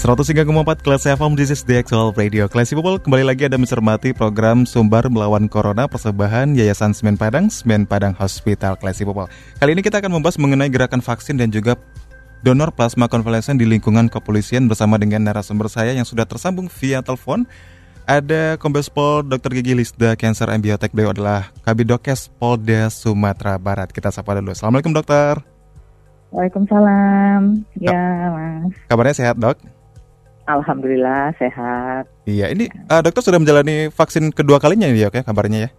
103,4 Kelas FM, this is the actual radio Classy People, kembali lagi ada mencermati program Sumbar Melawan Corona Persembahan Yayasan Semen Padang, Semen Padang Hospital Classy People. Kali ini kita akan membahas mengenai gerakan vaksin dan juga donor plasma konvalesen di lingkungan kepolisian bersama dengan narasumber saya yang sudah tersambung via telepon. Ada Kombes Pol Dr. Gigi Lisda Cancer and Biotech Beliau adalah Kabidokes Polda Sumatera Barat. Kita sapa dulu. Assalamualaikum dokter. Waalaikumsalam. Ya mas. Kabarnya sehat dok? Alhamdulillah sehat. Iya, ini uh, dokter sudah menjalani vaksin kedua kalinya ya, oke kabarnya ya?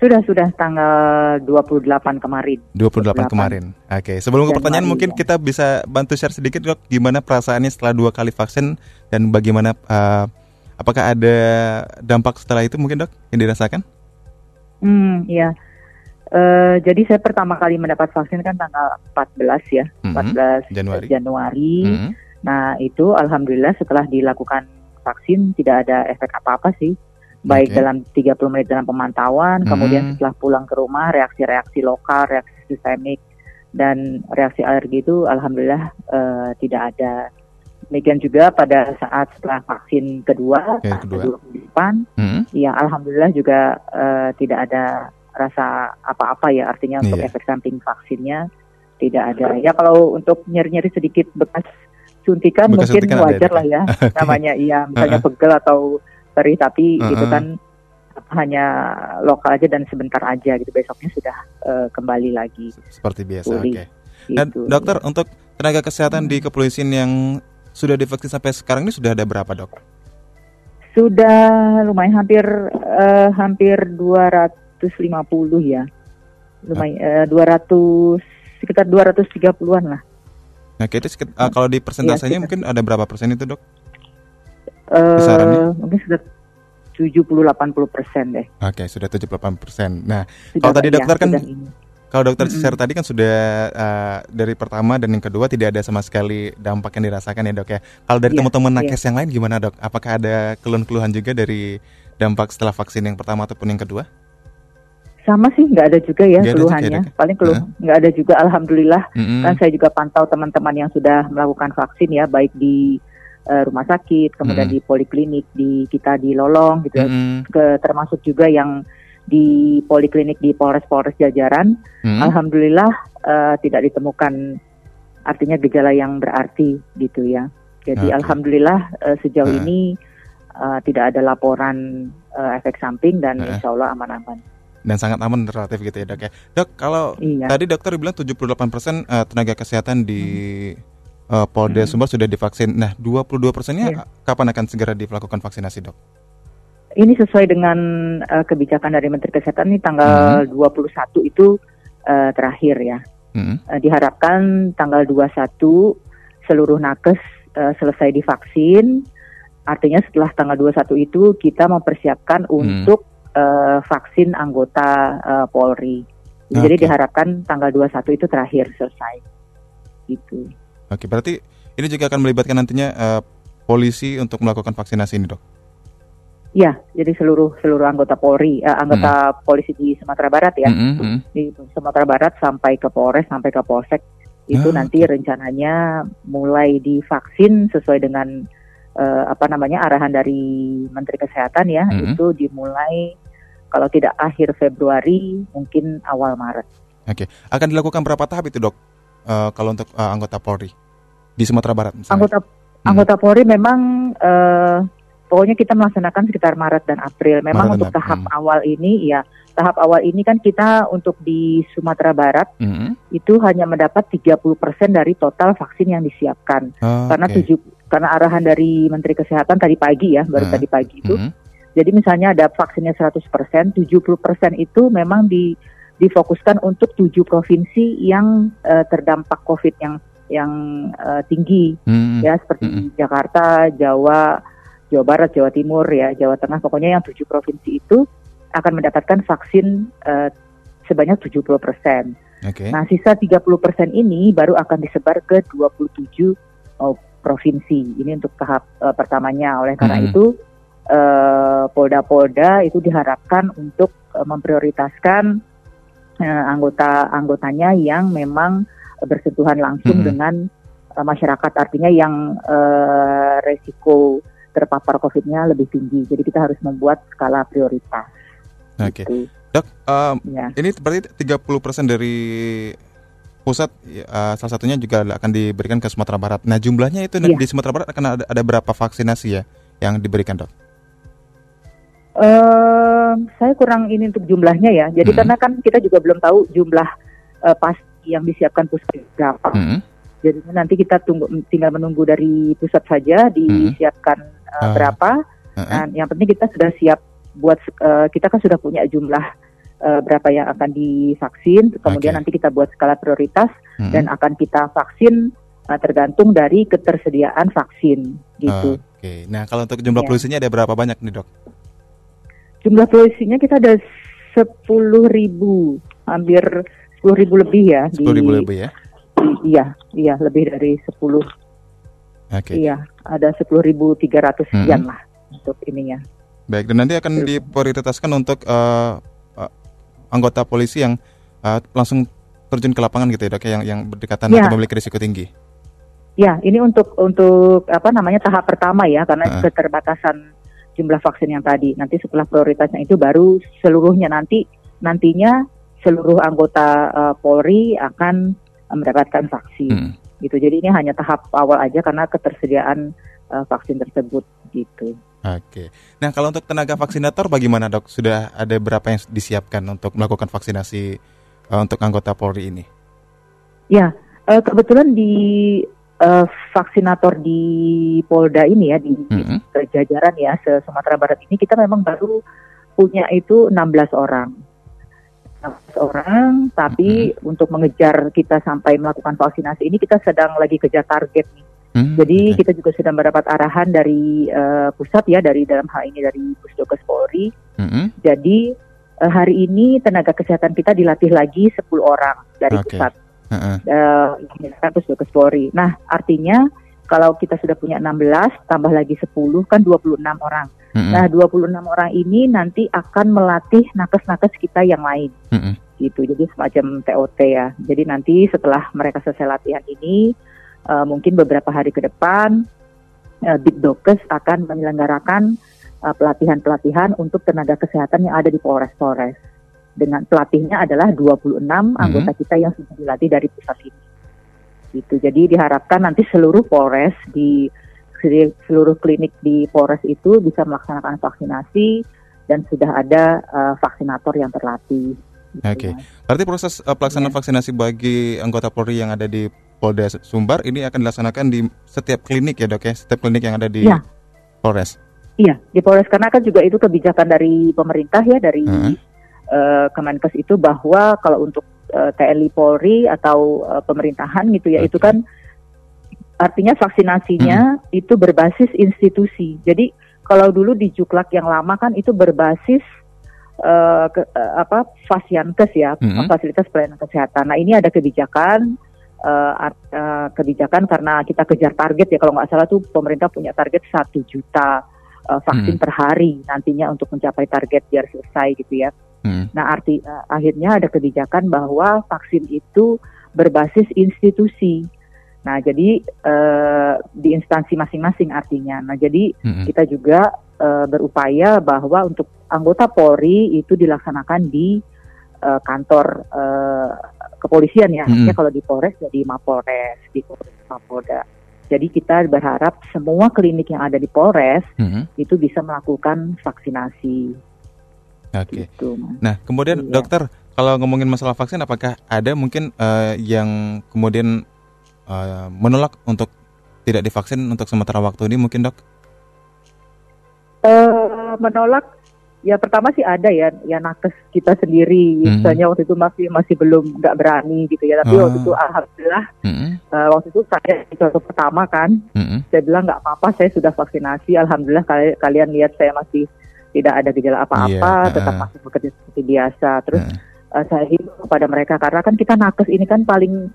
Sudah, sudah tanggal 28 kemarin. 28, 28. kemarin. Oke, sebelum ke pertanyaan mungkin ya. kita bisa bantu share sedikit dok gimana perasaannya setelah dua kali vaksin dan bagaimana uh, apakah ada dampak setelah itu mungkin dok yang dirasakan? Hmm, iya. Uh, jadi saya pertama kali mendapat vaksin kan tanggal 14 ya, mm -hmm. 14 Januari. Januari. Mm -hmm Nah itu alhamdulillah setelah dilakukan vaksin tidak ada efek apa-apa sih. Baik okay. dalam 30 menit dalam pemantauan, hmm. kemudian setelah pulang ke rumah reaksi-reaksi lokal, reaksi sistemik dan reaksi alergi itu alhamdulillah uh, tidak ada. Demikian juga pada saat setelah vaksin kedua, okay, kedua. depan, hmm. ya alhamdulillah juga uh, tidak ada rasa apa-apa ya artinya untuk yeah. efek samping vaksinnya tidak ada. Ya kalau untuk nyeri-nyeri sedikit bekas suntikan Bekas mungkin suntikan wajar lah ya namanya iya misalnya uh -uh. pegel atau perih tapi uh -uh. itu kan hanya lokal aja dan sebentar aja gitu besoknya sudah uh, kembali lagi seperti biasa oke okay. nah gitu. dokter untuk tenaga kesehatan hmm. di kepolisian yang sudah divaksin sampai sekarang ini sudah ada berapa dok sudah lumayan hampir uh, hampir 250 ya lumayan uh, 200 sekitar 230-an lah Nah, itu uh, kalau di persentasenya ya, mungkin ada berapa persen itu, Dok? Uh, mungkin sudah 70-80 persen deh. Oke, okay, sudah 78 persen. Nah, sudah, kalau tadi ya, dokter kan, kalau dokter mm -hmm. share tadi kan sudah uh, dari pertama dan yang kedua tidak ada sama sekali dampak yang dirasakan ya dok ya. Kalau dari yeah, teman-teman nakes yeah. yang lain gimana dok? Apakah ada keluhan-keluhan juga dari dampak setelah vaksin yang pertama ataupun yang kedua? Sama sih nggak ada juga ya gak keluhannya juga, paling keluh nggak ada juga alhamdulillah mm-hmm. kan saya juga pantau teman-teman yang sudah melakukan vaksin ya baik di uh, rumah sakit kemudian mm-hmm. di poliklinik di kita di Lolong gitu mm-hmm. ke termasuk juga yang di poliklinik di Polres-Polres jajaran mm-hmm. alhamdulillah uh, tidak ditemukan artinya gejala yang berarti gitu ya jadi okay. alhamdulillah uh, sejauh uh. ini uh, tidak ada laporan uh, efek samping dan uh. insya Allah aman-aman dan sangat aman relatif gitu ya dok ya dok kalau iya. tadi dokter bilang 78 persen uh, tenaga kesehatan di hmm. uh, Polda hmm. Sumbar sudah divaksin nah 22 persennya iya. kapan akan segera dilakukan vaksinasi dok ini sesuai dengan uh, kebijakan dari Menteri Kesehatan ini tanggal hmm. 21 itu uh, terakhir ya hmm. uh, diharapkan tanggal 21 seluruh nakes uh, selesai divaksin artinya setelah tanggal 21 itu kita mempersiapkan hmm. untuk uh, vaksin anggota uh, Polri. Okay. Jadi diharapkan tanggal 21 itu terakhir selesai. Gitu. Oke, okay, berarti ini juga akan melibatkan nantinya uh, polisi untuk melakukan vaksinasi ini, Dok. Ya, jadi seluruh seluruh anggota Polri, uh, anggota hmm. polisi di Sumatera Barat ya, hmm, hmm. di Sumatera Barat sampai ke Polres sampai ke Polsek itu ah, nanti okay. rencananya mulai divaksin sesuai dengan uh, apa namanya arahan dari Menteri Kesehatan ya mm -hmm. itu dimulai kalau tidak akhir Februari mungkin awal Maret. Oke, okay. akan dilakukan berapa tahap itu dok? Uh, kalau untuk uh, anggota Polri di Sumatera Barat misalnya? Anggota hmm. anggota Polri memang uh, pokoknya kita melaksanakan sekitar Maret dan April. Memang Maret untuk tahap hmm. awal ini ya tahap awal ini kan kita untuk di Sumatera Barat hmm. itu hanya mendapat 30% dari total vaksin yang disiapkan. Oh, karena okay. tujuh karena arahan dari Menteri Kesehatan tadi pagi ya, baru uh, tadi pagi itu. Uh, jadi misalnya ada vaksinnya 100%, 70% itu memang di difokuskan untuk tujuh provinsi yang uh, terdampak COVID yang yang uh, tinggi hmm. ya seperti hmm. Jakarta, Jawa, Jawa Barat, Jawa Timur ya, Jawa Tengah pokoknya yang tujuh provinsi itu akan mendapatkan vaksin uh, sebanyak 70 persen. Okay. Nah sisa 30 persen ini baru akan disebar ke 27 oh, provinsi. Ini untuk tahap uh, pertamanya. Oleh karena hmm. itu polda-polda uh, itu diharapkan untuk uh, memprioritaskan uh, anggota anggotanya yang memang bersentuhan langsung hmm. dengan uh, masyarakat artinya yang uh, resiko terpapar COVID-nya lebih tinggi. Jadi kita harus membuat skala prioritas. Oke. Okay. Gitu. Dok, um, ya. ini berarti 30% dari pusat uh, salah satunya juga akan diberikan ke Sumatera Barat. Nah, jumlahnya itu ya. di Sumatera Barat akan ada, ada berapa vaksinasi ya yang diberikan, Dok? Uh, saya kurang ini untuk jumlahnya ya. Jadi hmm. karena kan kita juga belum tahu jumlah uh, pasti yang disiapkan pusat berapa. Mm-hmm. Jadi nanti kita tunggu tinggal menunggu dari pusat saja disiapkan mm-hmm. uh, berapa. Uh-huh. Dan yang penting kita sudah siap buat uh, kita kan sudah punya jumlah uh, berapa yang akan divaksin. Kemudian okay. nanti kita buat skala prioritas mm-hmm. dan akan kita vaksin uh, tergantung dari ketersediaan vaksin gitu. Oke. Okay. Nah kalau untuk jumlah ya. ada berapa banyak nih dok? Jumlah polisinya kita ada sepuluh ribu, hampir sepuluh ribu lebih ya. Sepuluh ribu lebih ya? Iya, iya lebih dari sepuluh. Oke. Okay. Iya, ada sepuluh ribu tiga ratus sekian hmm. lah untuk ininya. Baik, dan nanti akan diprioritaskan untuk uh, uh, anggota polisi yang uh, langsung terjun ke lapangan gitu ya dok, yang yang berdekatan ya. atau memiliki risiko tinggi. Ya, ini untuk untuk apa namanya tahap pertama ya, karena uh. keterbatasan jumlah vaksin yang tadi. Nanti setelah prioritasnya itu baru seluruhnya nanti nantinya seluruh anggota uh, Polri akan mendapatkan vaksin. Hmm. Gitu. Jadi ini hanya tahap awal aja karena ketersediaan uh, vaksin tersebut gitu. Oke. Nah, kalau untuk tenaga vaksinator bagaimana, Dok? Sudah ada berapa yang disiapkan untuk melakukan vaksinasi uh, untuk anggota Polri ini? Ya, uh, kebetulan di uh, vaksinator di Polda ini ya di, -hmm. di jajaran ya se Sumatera Barat ini kita memang baru punya itu 16 orang orang, tapi mm-hmm. untuk mengejar kita sampai melakukan vaksinasi ini kita sedang lagi kejar target nih. Mm-hmm. Jadi okay. kita juga sudah mendapat arahan dari uh, pusat ya, dari dalam hal ini dari Pusdokes Polri. Mm-hmm. Jadi uh, hari ini tenaga kesehatan kita dilatih lagi 10 orang dari okay. pusat. Uh-uh. Uh, Polri. Nah, artinya kalau kita sudah punya 16 tambah lagi 10 kan 26 orang. Mm-hmm. Nah, 26 orang ini nanti akan melatih nakes-nakes kita yang lain. Mm-hmm. Gitu. Jadi semacam TOT ya. Jadi nanti setelah mereka selesai latihan ini uh, mungkin beberapa hari ke depan uh, Dokes akan menyelenggarakan uh, pelatihan-pelatihan untuk tenaga kesehatan yang ada di Polres-Polres. Dengan pelatihnya adalah 26 mm-hmm. anggota kita yang sudah dilatih dari pusat ini. Gitu. Jadi diharapkan nanti seluruh Polres di seluruh klinik di Polres itu bisa melaksanakan vaksinasi dan sudah ada uh, vaksinator yang terlatih. Gitu Oke, okay. berarti proses uh, pelaksanaan ya. vaksinasi bagi anggota Polri yang ada di Polda Sumbar ini akan dilaksanakan di setiap klinik ya dok ya, setiap klinik yang ada di ya. Polres. Iya, di Polres karena kan juga itu kebijakan dari pemerintah ya dari uh -huh. Uh, Kemenkes itu bahwa kalau untuk uh, TNI Polri atau uh, pemerintahan gitu ya okay. itu kan Artinya vaksinasinya hmm. itu berbasis institusi. Jadi kalau dulu di Juklak yang lama kan itu berbasis uh, ke, uh, apa Fasiankes ya, hmm. fasilitas pelayanan kesehatan. Nah ini ada kebijakan uh, uh, kebijakan karena kita kejar target ya kalau nggak salah tuh pemerintah punya target satu juta uh, vaksin hmm. per hari nantinya untuk mencapai target biar selesai gitu ya. Hmm. Nah arti uh, akhirnya ada kebijakan bahwa vaksin itu berbasis institusi. Nah, jadi uh, di instansi masing-masing artinya. Nah, jadi hmm. kita juga uh, berupaya bahwa untuk anggota Polri itu dilaksanakan di uh, kantor uh, kepolisian ya. Hmm. Artinya kalau di Polres jadi Mapolres, di Polres Mapolda. Jadi kita berharap semua klinik yang ada di Polres hmm. itu bisa melakukan vaksinasi. Oke. Okay. Gitu, nah, kemudian iya. dokter, kalau ngomongin masalah vaksin, apakah ada mungkin uh, yang kemudian uh, menolak untuk tidak divaksin untuk sementara waktu ini mungkin dok? Uh, menolak Ya pertama sih ada ya, ya nakes kita sendiri. Mm-hmm. Misalnya waktu itu masih masih belum nggak berani gitu ya. Tapi oh. waktu itu alhamdulillah mm-hmm. uh, waktu itu saya waktu pertama kan, mm-hmm. saya bilang nggak apa-apa, saya sudah vaksinasi. Alhamdulillah kalian lihat saya masih tidak ada gejala apa-apa, yeah. tetap masih bekerja seperti biasa. Terus uh. uh, saya himbau kepada mereka karena kan kita nakes ini kan paling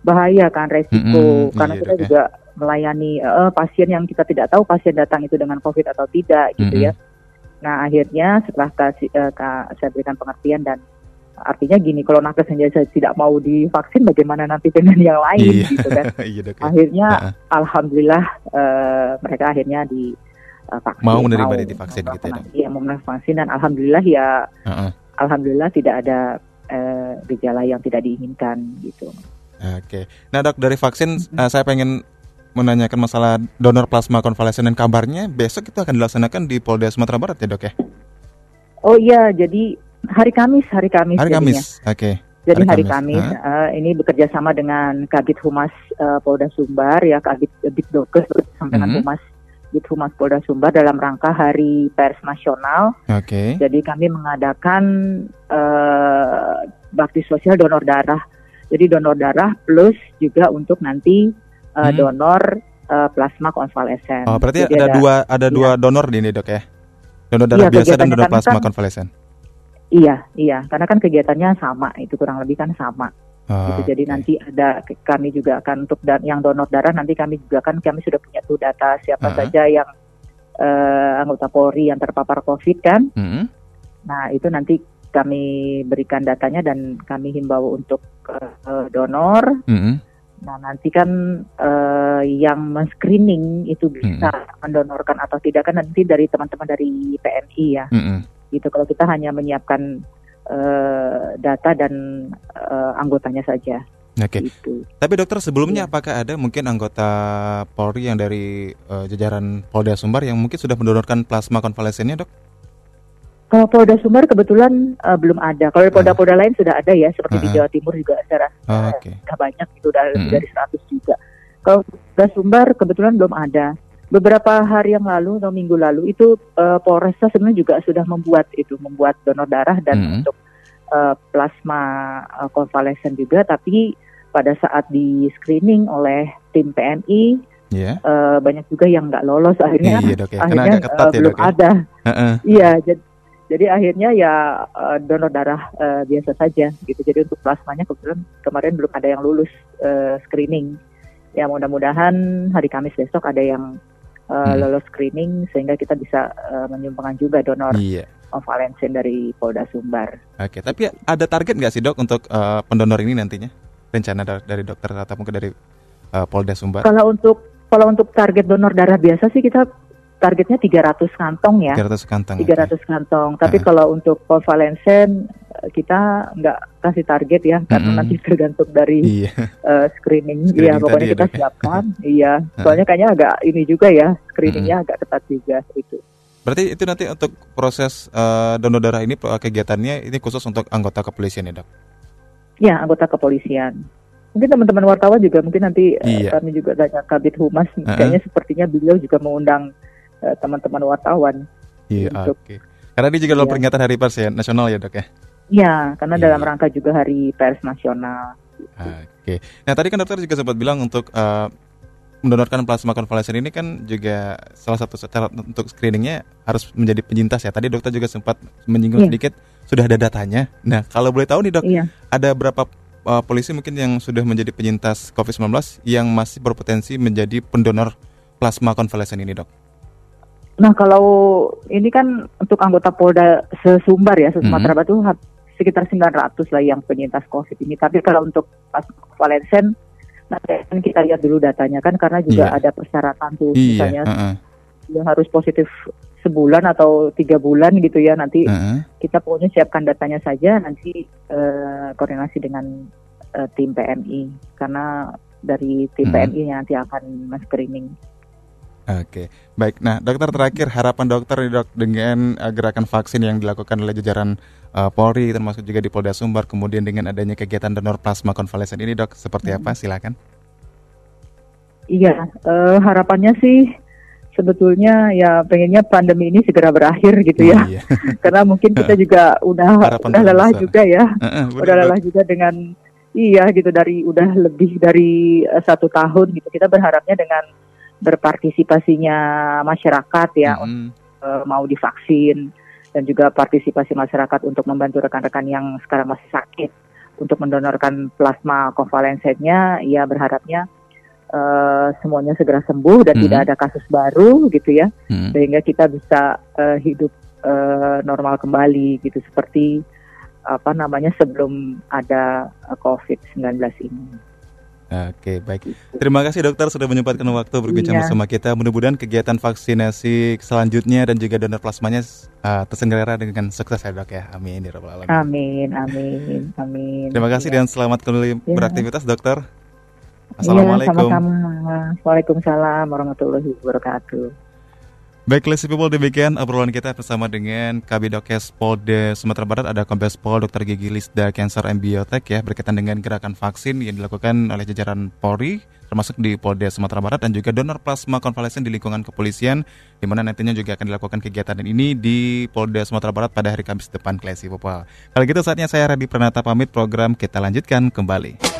bahaya kan resiko mm-hmm. karena iya, kita okay. juga melayani uh, pasien yang kita tidak tahu pasien datang itu dengan COVID atau tidak gitu mm-hmm. ya Nah akhirnya setelah kasih, uh, saya berikan pengertian dan artinya gini kalau nakes saja saya tidak mau divaksin bagaimana nanti dengan yang lain iya. gitu kan. iya, okay. Akhirnya uh-uh. alhamdulillah uh, mereka akhirnya di uh, vaksin. Mau menerima mau divaksin gitu ya. Iya mau menerima vaksin dan alhamdulillah ya uh-uh. alhamdulillah tidak ada uh, gejala yang tidak diinginkan gitu. Oke. Okay. Nah, Dok, dari vaksin uh, saya pengen menanyakan masalah donor plasma konvalesen dan kabarnya besok itu akan dilaksanakan di Polda Sumatera Barat ya dok ya? Oh iya, jadi hari Kamis, hari Kamis. Hari Kamis, oke. Okay. Jadi hari, hari Kamis, Kamis uh, ini bekerja sama dengan Kabit Humas uh, Polda Sumbar ya, Kabit Kabit Dokes bersama dengan mm -hmm. Humas Kabit Humas Polda Sumbar dalam rangka Hari Pers Nasional. Oke. Okay. Jadi kami mengadakan uh, bakti sosial donor darah. Jadi donor darah plus juga untuk nanti uh, hmm. donor uh, plasma konvalesen. Oh, berarti Jadi ada, ada dua ada iya. dua donor di ini dok ya? Donor darah iya, biasa dan donor plasma kan, konvalesen. Iya, iya, karena kan kegiatannya sama, itu kurang lebih kan sama. Oh, gitu. Jadi okay. nanti ada kami juga akan untuk dan yang donor darah nanti kami juga kan kami sudah punya tuh data siapa uh -huh. saja yang uh, anggota Polri yang terpapar COVID kan. Uh hmm. -huh. Nah itu nanti kami berikan datanya dan kami himbau untuk uh, donor. Uh hmm. -huh Nah nanti kan uh, yang men-screening itu bisa mm-hmm. mendonorkan atau tidak kan nanti dari teman-teman dari PMI ya. Mm-hmm. Gitu kalau kita hanya menyiapkan uh, data dan uh, anggotanya saja. Oke. Okay. Gitu. Tapi dokter sebelumnya ya. apakah ada mungkin anggota Polri yang dari uh, jajaran Polda Sumbar yang mungkin sudah mendonorkan plasma konvalesennya dok? Kalau Polda Sumbar kebetulan uh, belum ada. Kalau Polda-Polda lain sudah ada ya, seperti uh -huh. di Jawa Timur juga saya rasa oh, okay. sudah banyak itu lebih hmm. dari 100 juga. Kalau Polda Sumbar kebetulan belum ada. Beberapa hari yang lalu atau minggu lalu itu uh, Polresta sebenarnya juga sudah membuat itu, membuat donor darah dan hmm. untuk uh, plasma uh, konvalesen juga, tapi pada saat di screening oleh tim PNI yeah. Iya. uh, banyak juga yang nggak lolos akhirnya iya, dok, ya. akhirnya ketat, uh, ya, belum ya? ada uh -uh. iya jadi jadi akhirnya ya uh, donor darah uh, biasa saja gitu. Jadi untuk plasmanya kebetulan kemarin belum ada yang lulus uh, screening. Ya mudah-mudahan hari Kamis besok ada yang uh, hmm. lolos screening sehingga kita bisa uh, menyumbangkan juga donor iya. Valensin dari Polda Sumbar. Oke, tapi ada target nggak sih dok untuk uh, pendonor ini nantinya? Rencana dari dokter atau mungkin dari uh, Polda Sumbar? Kalau untuk kalau untuk target donor darah biasa sih kita targetnya 300 kantong ya. 300 kantong. 300 okay. kantong. Tapi uh. kalau untuk konvalensen eh, kita nggak kasih target ya karena mm -hmm. nanti tergantung dari iya. uh, screening. Iya, pokoknya kita ya, siapkan. iya. Soalnya kayaknya agak ini juga ya, screeningnya mm -hmm. agak ketat juga itu. Berarti itu nanti untuk proses uh, donor darah ini kegiatannya ini khusus untuk anggota kepolisian ya, Dok? Ya, anggota kepolisian. Mungkin teman-teman wartawan juga mungkin nanti iya. kami juga tanya Kabit Humas, uh -huh. kayaknya sepertinya beliau juga mengundang teman-teman wartawan. Iya, oke. Okay. Karena ini juga dalam ya. peringatan Hari Pers ya nasional ya dok ya? Iya, karena yeah. dalam rangka juga Hari Pers nasional. Oke. Okay. Nah tadi kan dokter juga sempat bilang untuk uh, mendonorkan plasma konvalesen ini kan juga salah satu cara untuk screeningnya harus menjadi penyintas ya. Tadi dokter juga sempat menyinggung yeah. sedikit sudah ada datanya. Nah kalau boleh tahu nih dok, yeah. ada berapa uh, polisi mungkin yang sudah menjadi penyintas COVID-19 yang masih berpotensi menjadi pendonor plasma konvalesen ini dok? Nah kalau ini kan untuk anggota Polda sesumbar ya, Sumatera Barat mm -hmm. sekitar 900 lah yang penyintas COVID ini. Tapi kalau untuk pas Valensen, nanti kan kita lihat dulu datanya kan karena juga yeah. ada persyaratan tuh, yeah. misalnya uh -uh. yang harus positif sebulan atau tiga bulan gitu ya nanti uh -uh. kita pokoknya siapkan datanya saja nanti uh, koordinasi dengan uh, tim PMI karena dari tim uh -huh. PMI nanti akan screening. Oke, baik. Nah, dokter terakhir harapan dokter dok dengan uh, gerakan vaksin yang dilakukan oleh jajaran uh, Polri termasuk juga di Polda Sumbar, kemudian dengan adanya kegiatan donor plasma konvalesen ini dok, seperti apa? Silakan. Iya, uh, harapannya sih sebetulnya ya pengennya pandemi ini segera berakhir gitu ya. Iya. Karena mungkin kita juga udah udah lelah besar. juga ya. Uh, uh, udah lelah juga dengan iya gitu dari udah lebih dari uh, satu tahun gitu. Kita berharapnya dengan berpartisipasinya masyarakat ya mm. uh, mau divaksin dan juga partisipasi masyarakat untuk membantu rekan-rekan yang sekarang masih sakit untuk mendonorkan plasma konvalescennya ya berharapnya uh, semuanya segera sembuh dan hmm. tidak ada kasus baru gitu ya hmm. sehingga kita bisa uh, hidup uh, normal kembali gitu seperti apa namanya sebelum ada COVID-19 ini. Oke, baik. Terima kasih dokter sudah menyempatkan waktu berbicara iya. bersama kita. Mudah-mudahan kegiatan vaksinasi selanjutnya dan juga donor plasmanya uh, terselenggara dengan sukses ya dok ya. Amin. Ya amin, amin, amin. Terima kasih ya. dan selamat kembali ya. beraktivitas dokter. Iya, Assalamualaikum. Ya, sama-sama. Waalaikumsalam warahmatullahi wabarakatuh. Baik, Classy People, demikian obrolan kita bersama dengan Kabidokes Polda Sumatera Barat ada Kombes Pol Dr. Gigi Lisda Cancer and Biotech ya berkaitan dengan gerakan vaksin yang dilakukan oleh jajaran Polri termasuk di Polda Sumatera Barat dan juga donor plasma konvalesen di lingkungan kepolisian di mana nantinya juga akan dilakukan kegiatan ini di Polda Sumatera Barat pada hari Kamis depan Classy People. Kalau gitu saatnya saya Radhi Pranata pamit program kita lanjutkan kembali.